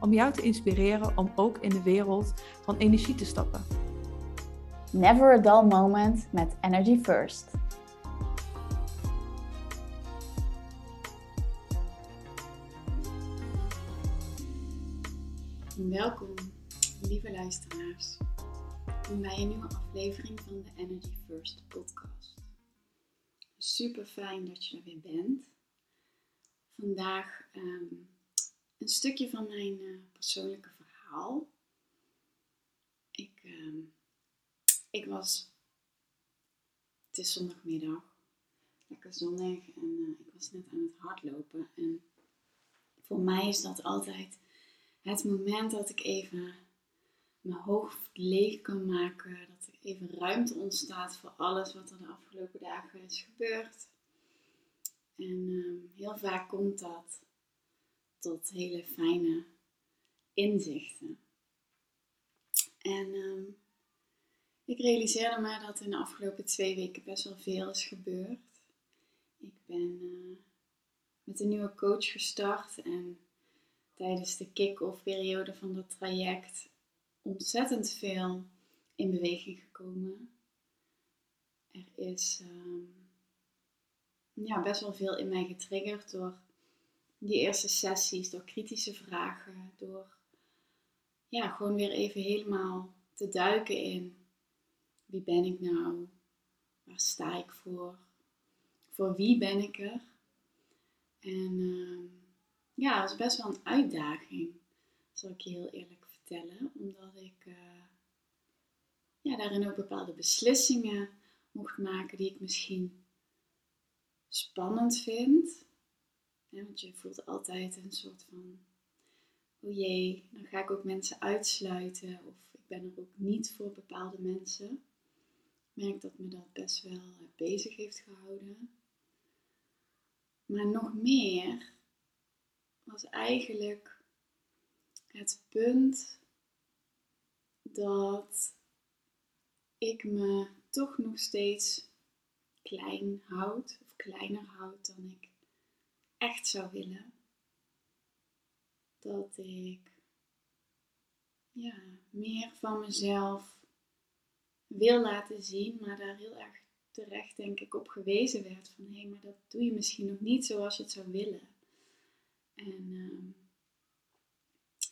om jou te inspireren om ook in de wereld van energie te stappen. Never a dull moment met Energy First. Welkom, lieve luisteraars, bij een nieuwe aflevering van de Energy First podcast. Super fijn dat je er weer bent. Vandaag ehm, een stukje van mijn uh, persoonlijke verhaal. Ik, uh, ik was, het is zondagmiddag, lekker zonnig en uh, ik was net aan het hardlopen. En voor mij is dat altijd het moment dat ik even mijn hoofd leeg kan maken, dat er even ruimte ontstaat voor alles wat er de afgelopen dagen is gebeurd. En uh, heel vaak komt dat tot hele fijne inzichten. En um, ik realiseerde me dat in de afgelopen twee weken best wel veel is gebeurd. Ik ben uh, met een nieuwe coach gestart en tijdens de kick-off periode van dat traject ontzettend veel in beweging gekomen. Er is um, ja, best wel veel in mij getriggerd door die eerste sessies, door kritische vragen, door ja, gewoon weer even helemaal te duiken in wie ben ik nou, waar sta ik voor, voor wie ben ik er. En uh, ja, dat was best wel een uitdaging, zal ik je heel eerlijk vertellen, omdat ik uh, ja, daarin ook bepaalde beslissingen mocht maken die ik misschien spannend vind want je voelt altijd een soort van, oh jee, dan ga ik ook mensen uitsluiten of ik ben er ook niet voor bepaalde mensen. Ik merk dat me dat best wel eh, bezig heeft gehouden. Maar nog meer was eigenlijk het punt dat ik me toch nog steeds klein houd, of kleiner houd dan ik echt zou willen. Dat ik ja, meer van mezelf wil laten zien, maar daar heel erg terecht denk ik op gewezen werd van hé, hey, maar dat doe je misschien nog niet zoals je het zou willen. En uh,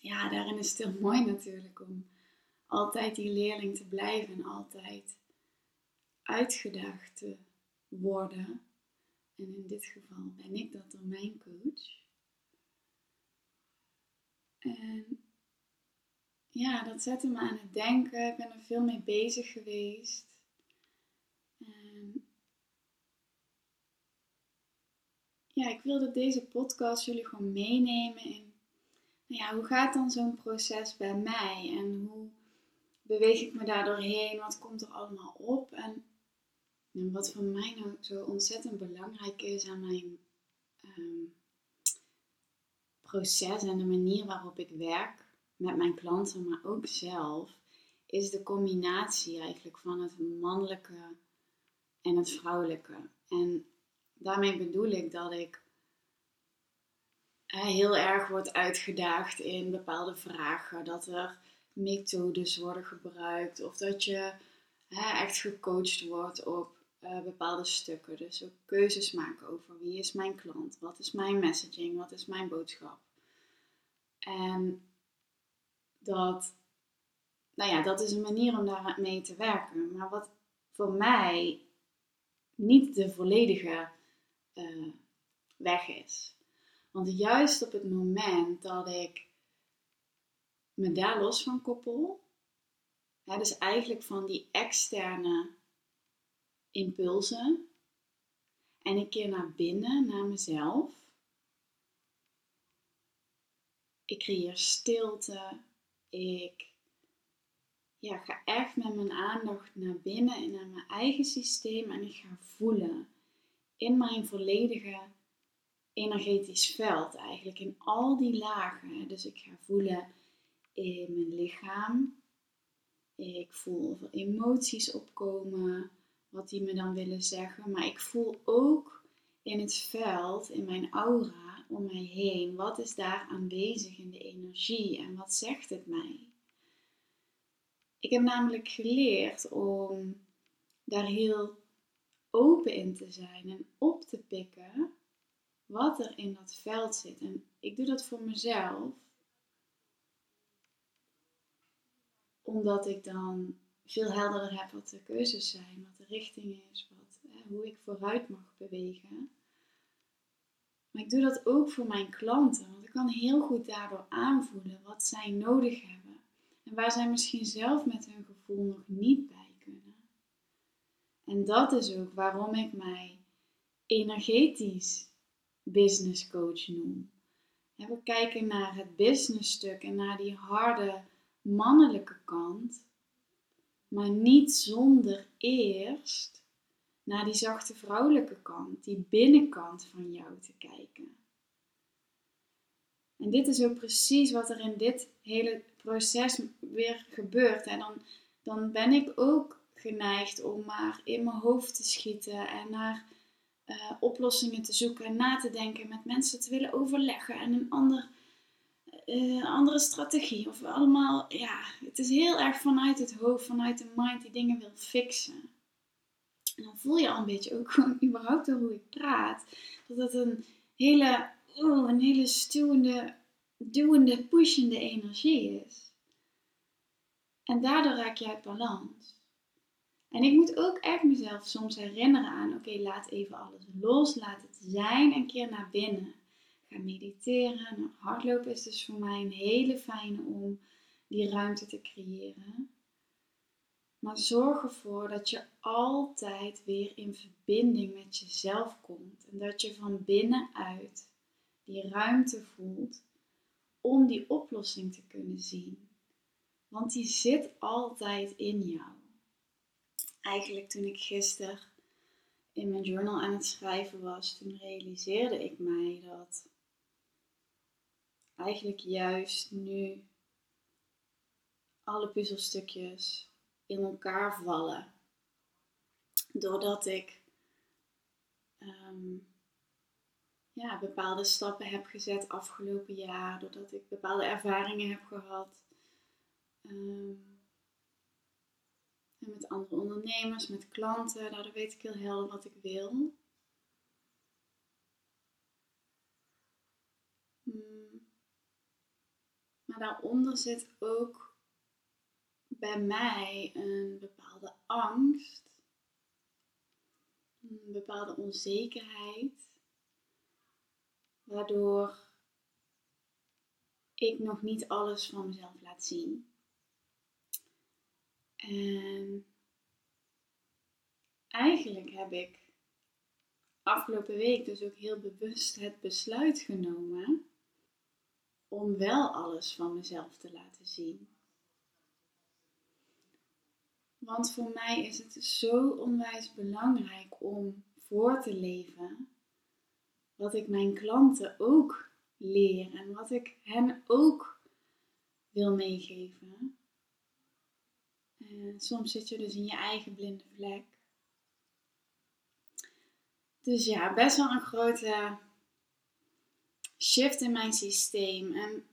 ja, daarin is het heel mooi natuurlijk om altijd die leerling te blijven en altijd uitgedaagd te worden en in dit geval ben ik dat dan mijn coach. En ja, dat zette me aan het denken. Ik ben er veel mee bezig geweest. En ja, ik wilde deze podcast jullie gewoon meenemen in, nou ja, hoe gaat dan zo'n proces bij mij? En hoe beweeg ik me daar doorheen? Wat komt er allemaal op? En en wat voor mij nou zo ontzettend belangrijk is aan mijn um, proces en de manier waarop ik werk met mijn klanten, maar ook zelf, is de combinatie eigenlijk van het mannelijke en het vrouwelijke. En daarmee bedoel ik dat ik heel erg word uitgedaagd in bepaalde vragen, dat er methodes worden gebruikt of dat je echt gecoacht wordt op uh, bepaalde stukken. Dus ook keuzes maken over wie is mijn klant, wat is mijn messaging, wat is mijn boodschap. En dat, nou ja, dat is een manier om daar mee te werken. Maar wat voor mij niet de volledige uh, weg is. Want juist op het moment dat ik me daar los van koppel, hè, dus eigenlijk van die externe impulsen. En ik keer naar binnen, naar mezelf. Ik creëer stilte. Ik ja, ga echt met mijn aandacht naar binnen en naar mijn eigen systeem en ik ga voelen in mijn volledige energetisch veld eigenlijk, in al die lagen. Dus ik ga voelen in mijn lichaam. Ik voel of emoties opkomen, wat die me dan willen zeggen. Maar ik voel ook in het veld, in mijn aura om mij heen, wat is daar aanwezig in de energie en wat zegt het mij? Ik heb namelijk geleerd om daar heel open in te zijn en op te pikken wat er in dat veld zit. En ik doe dat voor mezelf, omdat ik dan veel helderder heb wat de keuzes zijn, wat de richting is, wat, hoe ik vooruit mag bewegen. Maar ik doe dat ook voor mijn klanten, want ik kan heel goed daardoor aanvoelen wat zij nodig hebben en waar zij misschien zelf met hun gevoel nog niet bij kunnen. En dat is ook waarom ik mij energetisch business coach noem. We kijken naar het business stuk en naar die harde mannelijke kant, maar niet zonder eerst naar die zachte vrouwelijke kant, die binnenkant van jou te kijken. En dit is ook precies wat er in dit hele proces weer gebeurt. En dan, dan ben ik ook geneigd om maar in mijn hoofd te schieten en naar uh, oplossingen te zoeken en na te denken, met mensen te willen overleggen en een ander, uh, andere strategie. Of allemaal, ja, het is heel erg vanuit het hoofd, vanuit de mind die dingen wil fixen. En dan voel je al een beetje ook gewoon überhaupt door hoe ik praat, dat het een hele, oh, een hele stuwende, duwende, pushende energie is. En daardoor raak je uit balans. En ik moet ook echt mezelf soms herinneren aan, oké, laat even alles los, laat het zijn, een keer naar binnen. Mediteren. Nou, hardlopen is dus voor mij een hele fijne om die ruimte te creëren. Maar zorg ervoor dat je altijd weer in verbinding met jezelf komt. En dat je van binnenuit die ruimte voelt om die oplossing te kunnen zien. Want die zit altijd in jou eigenlijk toen ik gisteren in mijn journal aan het schrijven was, toen realiseerde ik mij dat eigenlijk juist nu alle puzzelstukjes in elkaar vallen. Doordat ik ehm, ja, bepaalde stappen heb gezet afgelopen jaar, doordat ik bepaalde ervaringen heb gehad. Um, met andere ondernemers, met klanten. Daardoor weet ik heel helder wat ik wil. Maar daaronder zit ook bij mij een bepaalde angst, een bepaalde onzekerheid, waardoor ik nog niet alles van mezelf laat zien. En eigenlijk heb ik afgelopen week dus ook heel bewust het besluit genomen om wel alles van mezelf te laten zien. Want voor mij is het zo onwijs belangrijk om voor te leven wat ik mijn klanten ook leer en wat ik hen ook wil meegeven. En soms zit je dus in je eigen blinde vlek. Dus ja, best wel een grote shift in mijn systeem. En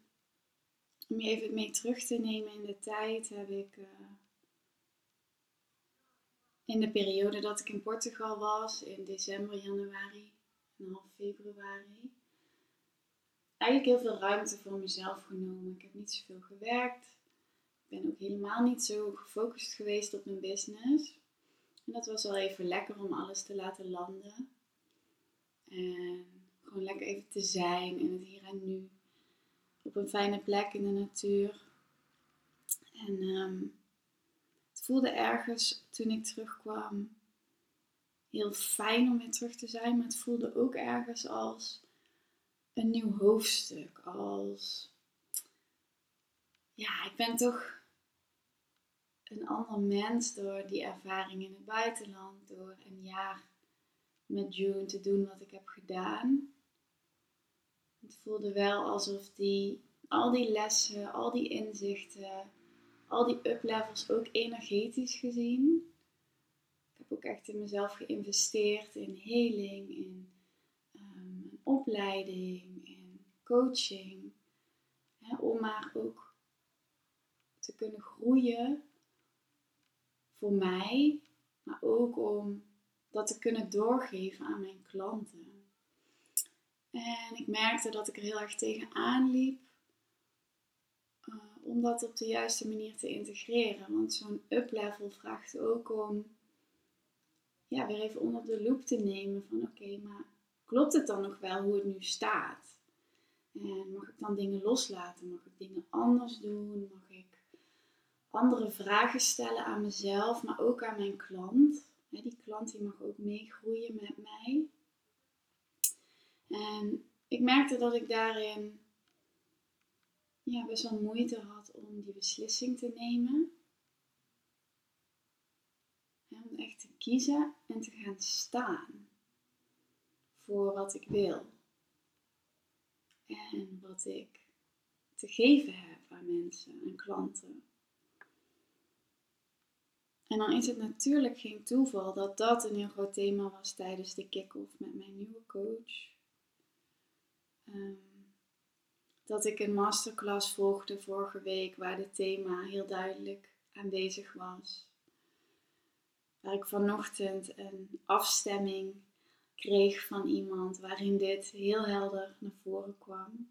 om je even mee terug te nemen in de tijd, heb ik uh, in de periode dat ik in Portugal was, in december, januari en half februari, eigenlijk heel veel ruimte voor mezelf genomen. Ik heb niet zoveel gewerkt ben ook helemaal niet zo gefocust geweest op mijn business. En dat was wel even lekker om alles te laten landen. En gewoon lekker even te zijn in het hier en nu. Op een fijne plek in de natuur. En ehm, het voelde ergens toen ik terugkwam heel fijn om weer terug te zijn. Maar het voelde ook ergens als een nieuw hoofdstuk. Als ja, ik ben toch een ander mens door die ervaring in het buitenland, door een jaar met June te doen wat ik heb gedaan. Het voelde wel alsof die, al die lessen, al die inzichten, al die uplevels ook energetisch gezien. Ik heb ook echt in mezelf geïnvesteerd in heling, in um, opleiding, in coaching. Hè, om maar ook te kunnen groeien voor mij, maar ook om dat te kunnen doorgeven aan mijn klanten. En ik merkte dat ik er heel erg tegenaan liep uh, om dat op de juiste manier te integreren. Want zo'n up-level vraagt ook om ja, weer even onder de loep te nemen van oké, maar klopt het dan nog wel hoe het nu staat? En mag ik dan dingen loslaten? Mag ik dingen anders doen? Mag ik andere vragen stellen aan mezelf, maar ook aan mijn klant? Die klant die mag ook meegroeien met mij. En ik merkte dat ik daarin ja, best wel moeite had om die beslissing te nemen. om echt te kiezen en te gaan staan voor wat ik wil. En wat ik te geven heb aan mensen en klanten. En dan is het natuurlijk geen toeval dat dat een heel groot thema was tijdens de kick-off met mijn nieuwe coach. Ehm, dat ik een masterclass volgde vorige week waar dit thema heel duidelijk aanwezig was. Waar ik vanochtend een afstemming kreeg van iemand waarin dit heel helder naar voren kwam.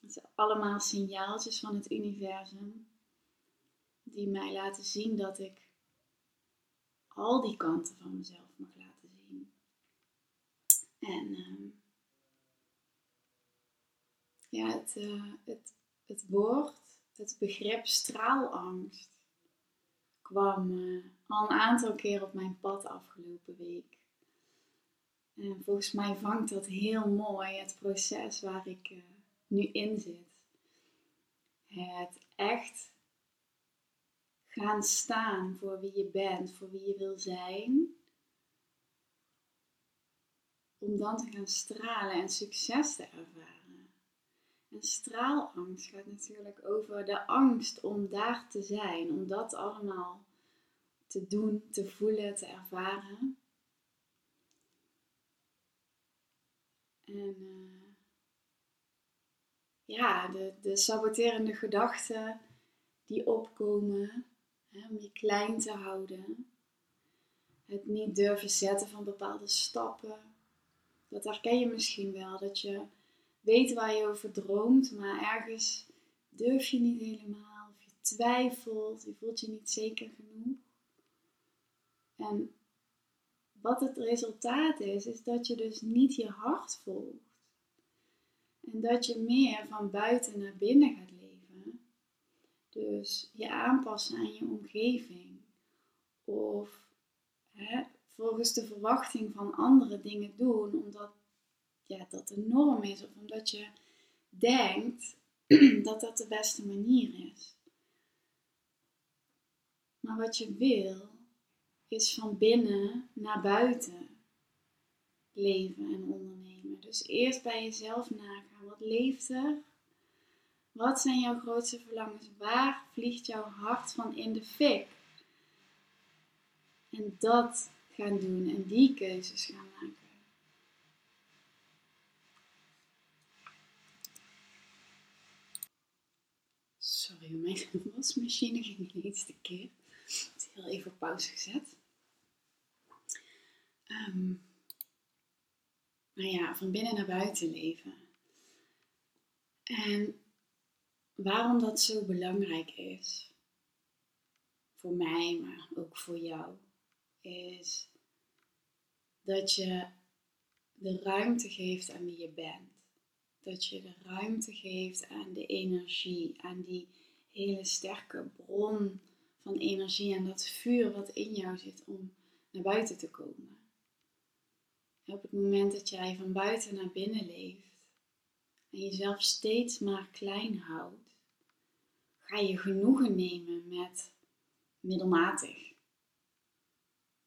Het zijn allemaal signaaltjes van het universum die mij laten zien dat ik al die kanten van mezelf mag laten zien. En uh, ja, het, uh, het, het woord, het begrip straalangst kwam uh, al een aantal keer op mijn pad afgelopen week. En volgens mij vangt dat heel mooi het proces waar ik uh, nu in zit. Het echt gaan staan voor wie je bent, voor wie je wil zijn. Om dan te gaan stralen en succes te ervaren. Straalangst gaat natuurlijk over de angst om daar te zijn, om dat allemaal te doen, te voelen, te ervaren. En uh, ja, de, de saboterende gedachten die opkomen, om je klein te houden. Het niet durven zetten van bepaalde stappen. Dat herken je misschien wel. Dat je weet waar je over droomt, maar ergens durf je niet helemaal. Of je twijfelt, je voelt je niet zeker genoeg. En wat het resultaat is, is dat je dus niet je hart volgt. En dat je meer van buiten naar binnen gaat dus je aanpassen aan je omgeving. Of hè, volgens de verwachting van andere dingen doen, omdat ja, dat de norm is. Of omdat je denkt dat dat de beste manier is. Maar wat je wil, is van binnen naar buiten leven en ondernemen. Dus eerst bij jezelf nagaan. Wat leeft er? Wat zijn jouw grootste verlangens? Waar vliegt jouw hart van in de fik? En dat gaan doen en die keuzes gaan maken. Mijn wasmachine ging ineens te keer. Ik heb heel even op pauze gezet. Um, nou ja, van binnen naar buiten leven. En waarom dat zo belangrijk is, voor mij, maar ook voor jou, is dat je de ruimte geeft aan wie je bent. Dat je de ruimte geeft aan de energie, aan die hele sterke bron van energie, en dat vuur wat in jou zit om naar buiten te komen. op het moment dat jij van buiten naar binnen leeft en jezelf steeds maar klein houdt, ga je genoegen nemen met middelmatig.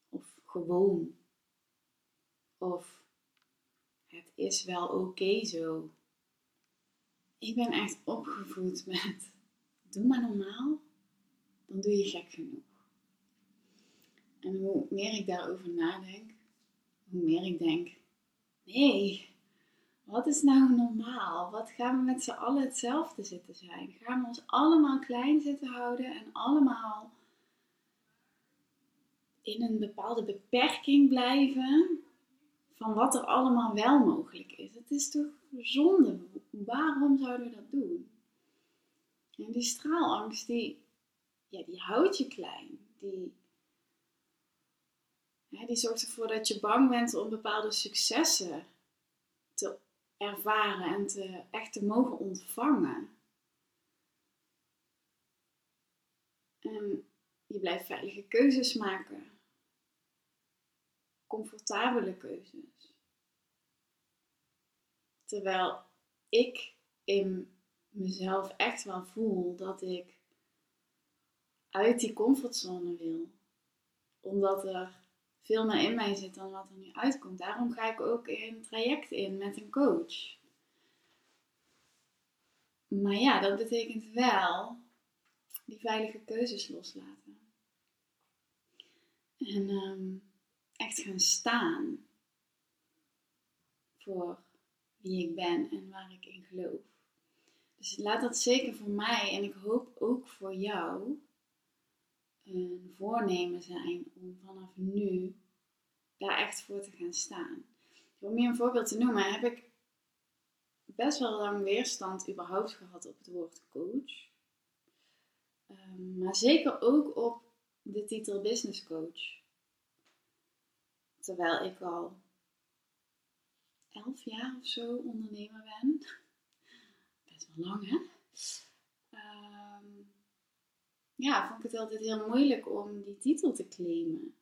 Of gewoon. Of het is wel oké zo. Ik ben echt opgevoed met doe maar normaal, dan doe je gek genoeg. En hoe meer ik daarover nadenk, hoe meer ik denk, nee, wat is nou normaal? Wat gaan we met z'n allen hetzelfde zitten zijn? Gaan we ons allemaal klein zitten houden en allemaal in een bepaalde beperking blijven van wat er allemaal wel mogelijk is? Het is toch zonde? Waarom zouden we dat doen? En die straalangst, die, ja, die houdt je klein. Die, die zorgt ervoor dat je bang bent om bepaalde successen te ervaren en te, echt te mogen ontvangen. En je blijft veilige keuzes maken. Comfortabele keuzes. Terwijl ik in mezelf echt wel voel dat ik uit die comfortzone wil. Omdat er veel meer in mij zit dan wat er nu uitkomt. Daarom ga ik ook een traject in met een coach. Maar ja, dat betekent wel die veilige keuzes loslaten. En ehm, echt gaan staan voor wie ik ben en waar ik in geloof. Dus laat dat zeker voor mij en ik hoop ook voor jou een voornemen zijn om vanaf nu daar echt voor te gaan staan. Om je een voorbeeld te noemen, heb ik best wel lang weerstand überhaupt gehad op het woord coach. Um, maar zeker ook op de titel business coach. Terwijl ik al elf jaar of zo ondernemer ben. Lang hè? Um, ja, vond ik het altijd heel moeilijk om die titel te claimen.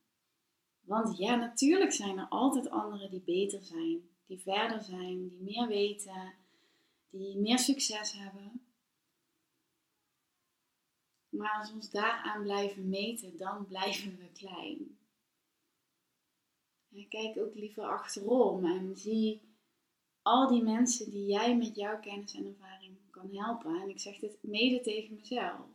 Want ja, natuurlijk zijn er altijd anderen die beter zijn, die verder zijn, die meer weten, die meer succes hebben. Maar als we ons daaraan blijven meten, dan blijven we klein. En kijk ook liever achterom en zie al die mensen die jij met jouw kennis en ervaring helpen. En ik zeg dit mede tegen mezelf.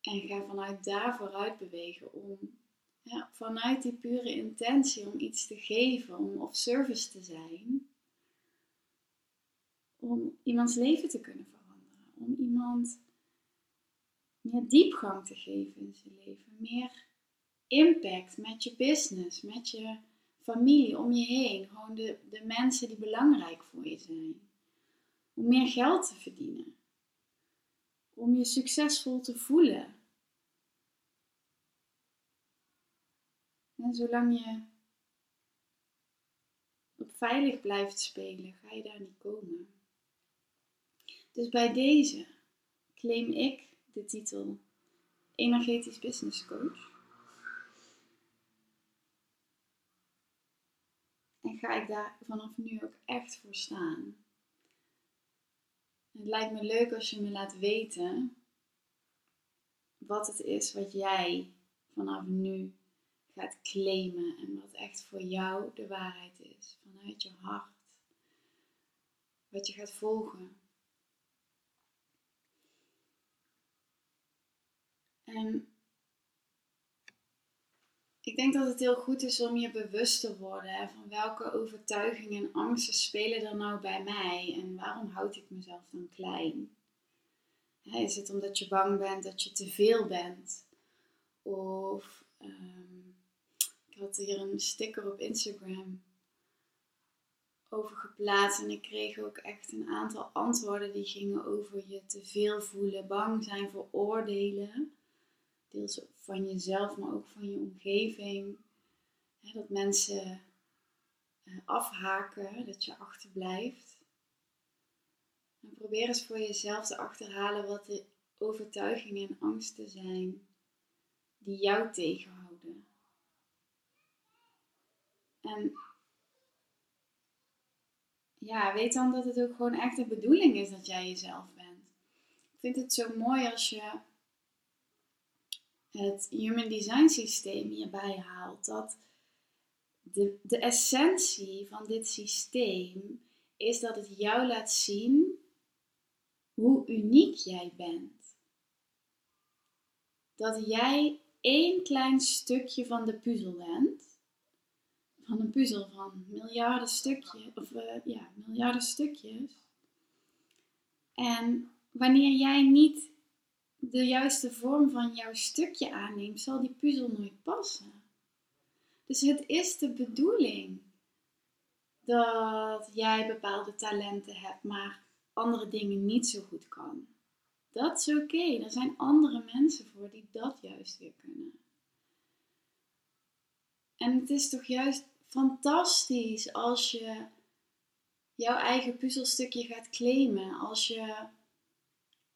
En ga vanuit daar vooruit bewegen om ja, vanuit die pure intentie om iets te geven, om of service te zijn, om iemands leven te kunnen veranderen, om iemand meer diepgang te geven in zijn leven, meer impact met je business, met je familie om je heen, gewoon de, de mensen die belangrijk voor je zijn, om meer geld te verdienen om je succesvol te voelen. En zolang je op veilig blijft spelen, ga je daar niet komen. Dus bij deze claim ik de titel Energetisch Business Coach. En ga ik daar vanaf nu ook echt voor staan. Het lijkt me leuk als je me laat weten wat het is wat jij vanaf nu gaat claimen en wat echt voor jou de waarheid is, vanuit je hart. Wat je gaat volgen. En ik denk dat het heel goed is om je bewust te worden hè, van welke overtuigingen en angsten spelen er nou bij mij en waarom houd ik mezelf dan klein? Is het omdat je bang bent dat je te veel bent? Of um, ik had hier een sticker op Instagram over geplaatst en ik kreeg ook echt een aantal antwoorden die gingen over je te veel voelen, bang zijn voor oordelen deels van jezelf, maar ook van je omgeving. dat mensen eh, afhaken, dat je achterblijft. En probeer eens voor jezelf te achterhalen wat de overtuigingen en angsten zijn die jou tegenhouden. En ja, weet dan dat het ook gewoon echt de bedoeling is dat jij jezelf bent. Ik vind het zo mooi als je het Human Design systeem hierbij haalt. Dat de, de essentie van dit systeem is dat het jou laat zien hoe uniek jij bent. Dat jij één klein stukje van de puzzel bent. Van een puzzel van miljarden stukjes, of uh, ja, miljarden stukjes. En wanneer jij niet de juiste vorm van jouw stukje aanneemt, zal die puzzel nooit passen. Dus het is de bedoeling dat jij bepaalde talenten hebt, maar andere dingen niet zo goed kan. Dat is oké. Er zijn andere mensen voor die dat juist weer kunnen. En het is toch juist fantastisch als je jouw eigen puzzelstukje gaat claimen. Als je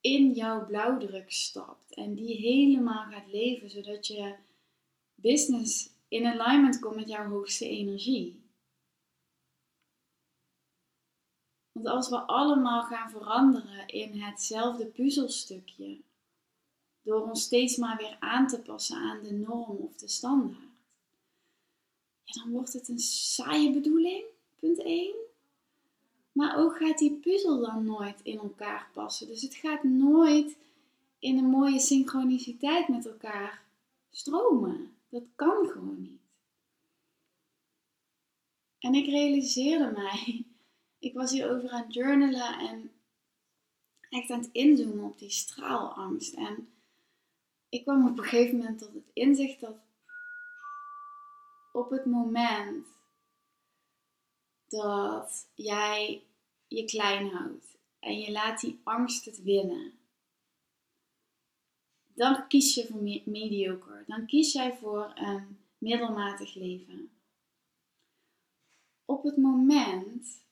in jouw blauwdruk stapt en die helemaal gaat leven, zodat je business in alignment komt met jouw hoogste energie. Want als we allemaal gaan veranderen in hetzelfde puzzelstukje, door ons steeds maar weer aan te passen aan de norm of de standaard, ja, dan wordt het een saaie bedoeling, punt 1. Maar ook gaat die puzzel dan nooit in elkaar passen. Dus het gaat nooit in een mooie synchroniciteit met elkaar stromen. Dat kan gewoon niet. En ik realiseerde mij, ik was hierover aan het journalen en echt aan het inzoomen op die straalangst. En ik kwam op een gegeven moment tot het inzicht dat op het moment dat jij je klein houdt en je laat die angst het winnen, dan kies je voor mediocre. Dan kies jij voor een middelmatig leven. Op het moment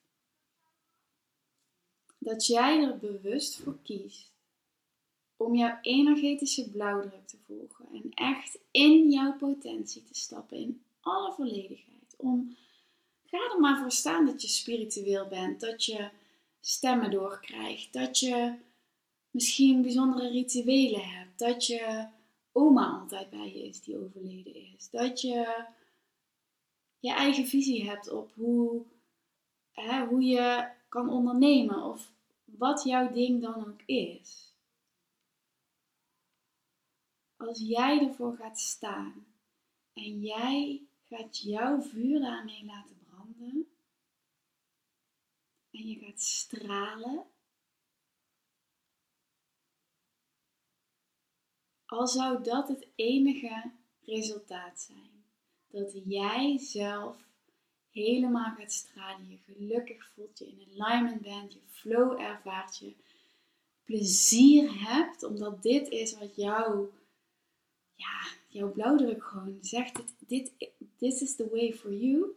dat jij er bewust voor kiest om jouw energetische blauwdruk te volgen en echt in jouw potentie te stappen in alle volledigheid. Om, ga er maar voor staan dat je spiritueel bent, dat je stemmen doorkrijgt, dat je misschien bijzondere rituelen hebt, dat je oma altijd bij je is die overleden is, dat je je eigen visie hebt op hoe, hè, hoe je kan ondernemen of wat jouw ding dan ook is. Als jij ervoor gaat staan en jij gaat jouw vuur daarmee laten en je gaat stralen Al zou dat het enige resultaat zijn. Dat jij zelf helemaal gaat stralen, je gelukkig voelt, je in alignment bent, je flow ervaart, je plezier hebt, omdat dit is wat jou, ja, jouw blauwdruk gewoon zegt, dit, this is the way for you.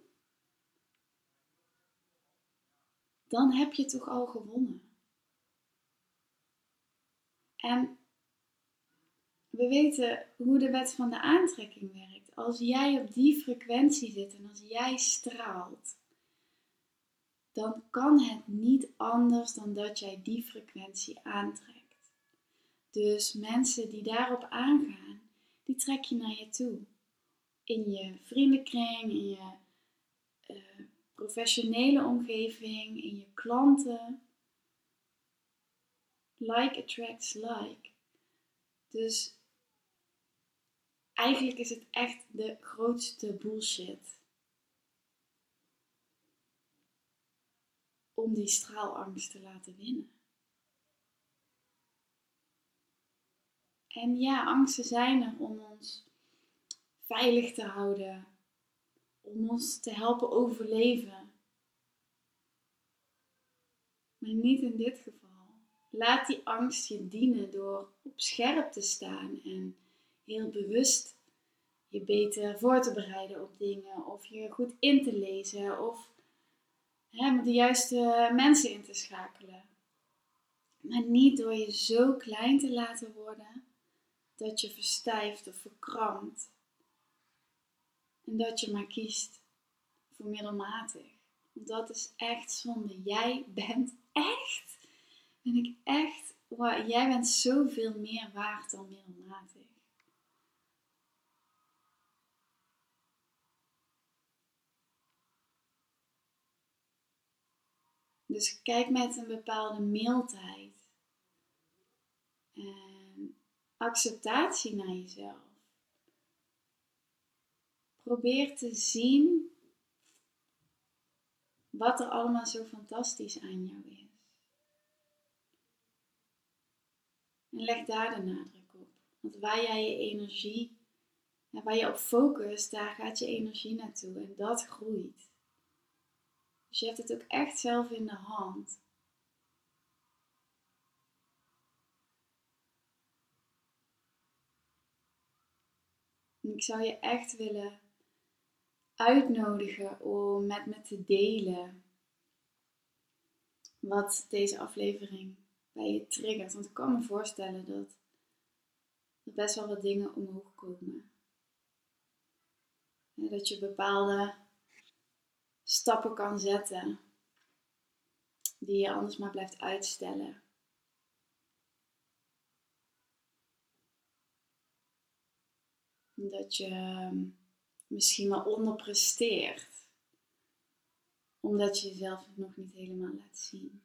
Dan heb je toch al gewonnen. En we weten hoe de wet van de aantrekking werkt. Als jij op die frequentie zit en als jij straalt, dan kan het niet anders dan dat jij die frequentie aantrekt. Dus mensen die daarop aangaan, die trek je naar je toe. In je vriendenkring, in je professionele omgeving, in je klanten. Like attracts like. Dus eigenlijk is het echt de grootste bullshit. Om die straalangst te laten winnen. En ja, angsten zijn er om ons veilig te houden, om ons te helpen overleven. Maar niet in dit geval. Laat die angst je dienen door op scherp te staan en heel bewust je beter voor te bereiden op dingen, of je goed in te lezen, of hè, de juiste mensen in te schakelen. Maar niet door je zo klein te laten worden dat je verstijft of verkrampt. En dat je maar kiest voor middelmatig. Want dat is echt zonde. Jij bent echt, ben ik echt, jij bent zoveel meer waard dan middelmatig. Dus kijk met een bepaalde mildheid en acceptatie naar jezelf. Probeer te zien wat er allemaal zo fantastisch aan jou is. En leg daar de nadruk op. Want waar jij je energie, waar je op focust, daar gaat je energie naartoe en dat groeit. Dus je hebt het ook echt zelf in de hand. En ik zou je echt willen uitnodigen om met me te delen wat deze aflevering bij je triggert. Want ik kan me voorstellen dat er best wel wat dingen omhoog komen. dat je bepaalde stappen kan zetten die je anders maar blijft uitstellen. Dat je ehm, misschien wel onderpresteert, omdat je jezelf nog niet helemaal laat zien.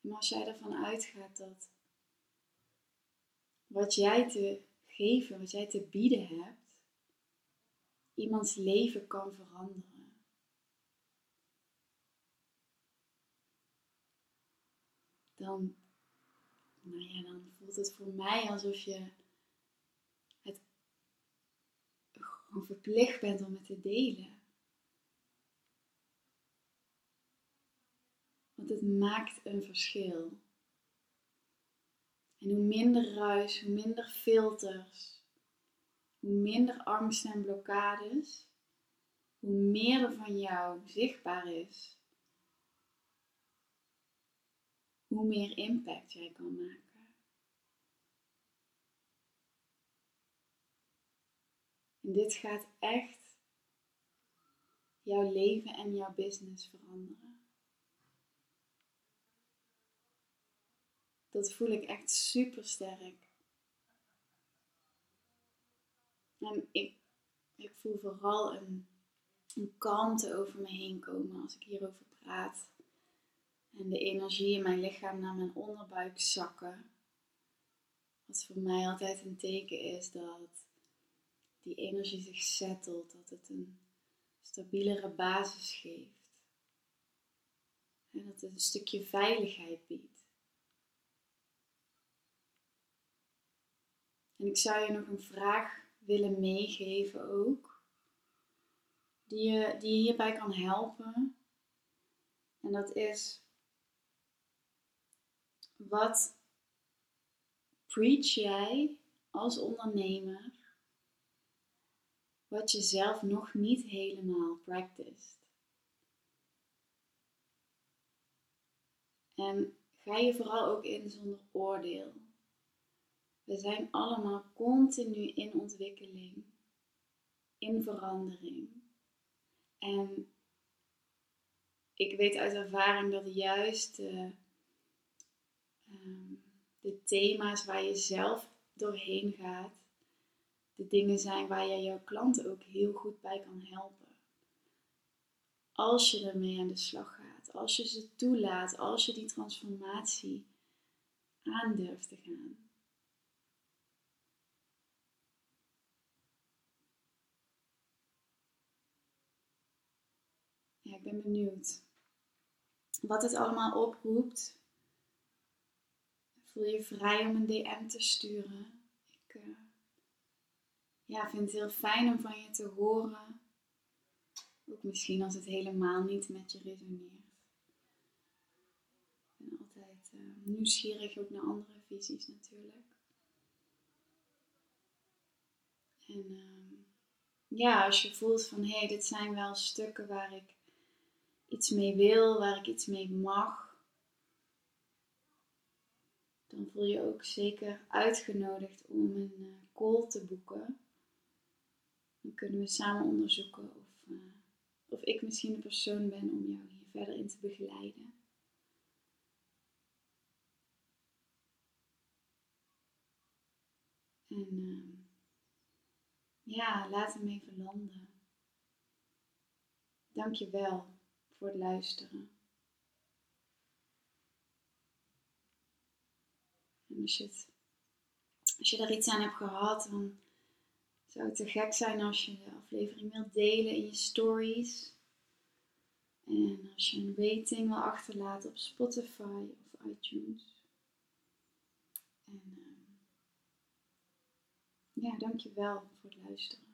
Maar als jij ervan uitgaat dat wat jij te geven, wat jij te bieden hebt, iemands leven kan veranderen. Dan, nou ja, dan voelt het voor mij alsof je het gewoon verplicht bent om het te delen. Want het maakt een verschil. En hoe minder ruis, hoe minder filters, hoe minder angst en blokkades, hoe meer er van jou zichtbaar is, hoe meer impact jij kan maken. En dit gaat echt jouw leven en jouw business veranderen. Dat voel ik echt super sterk. En ik, ik voel vooral een, een kalmte over me heen komen als ik hierover praat. En de energie in mijn lichaam naar mijn onderbuik zakken. Wat voor mij altijd een teken is dat die energie zich settelt, dat het een stabielere basis geeft. En dat het een stukje veiligheid biedt. En ik zou je nog een vraag willen meegeven ook. Die je, die je hierbij kan helpen. En dat is, wat preach jij als ondernemer wat je zelf nog niet helemaal practiced? En ga je vooral ook in zonder oordeel. We zijn allemaal continu in ontwikkeling, in verandering. En ik weet uit ervaring dat juist de, ehm, de thema's waar je zelf doorheen gaat, de dingen zijn waar je jouw klanten ook heel goed bij kan helpen. Als je ermee aan de slag gaat, als je ze toelaat, als je die transformatie aandurft te gaan. ik ben benieuwd wat het allemaal oproept. Voel je vrij om een DM te sturen. Ja, vind het heel fijn om van je te horen. Ook misschien als het helemaal niet met je resoneert. Ik ben altijd uh, nieuwsgierig ook naar andere visies natuurlijk. En uh, ja, als je voelt van hé, hey, dit zijn wel stukken waar ik iets mee wil, waar ik iets mee mag, dan voel je ook zeker uitgenodigd om een uh, call te boeken. Dan kunnen we samen onderzoeken of, of ik misschien de persoon ben om jou hier verder in te begeleiden. En uh, ja, laat hem even landen. Dank je wel voor het luisteren. En als je, het, als je er iets aan hebt gehad, dan zou het te gek zijn als je de aflevering wilt delen in je stories. En als je een rating wil achterlaten op Spotify of iTunes. En uh, ja, dankjewel voor het luisteren.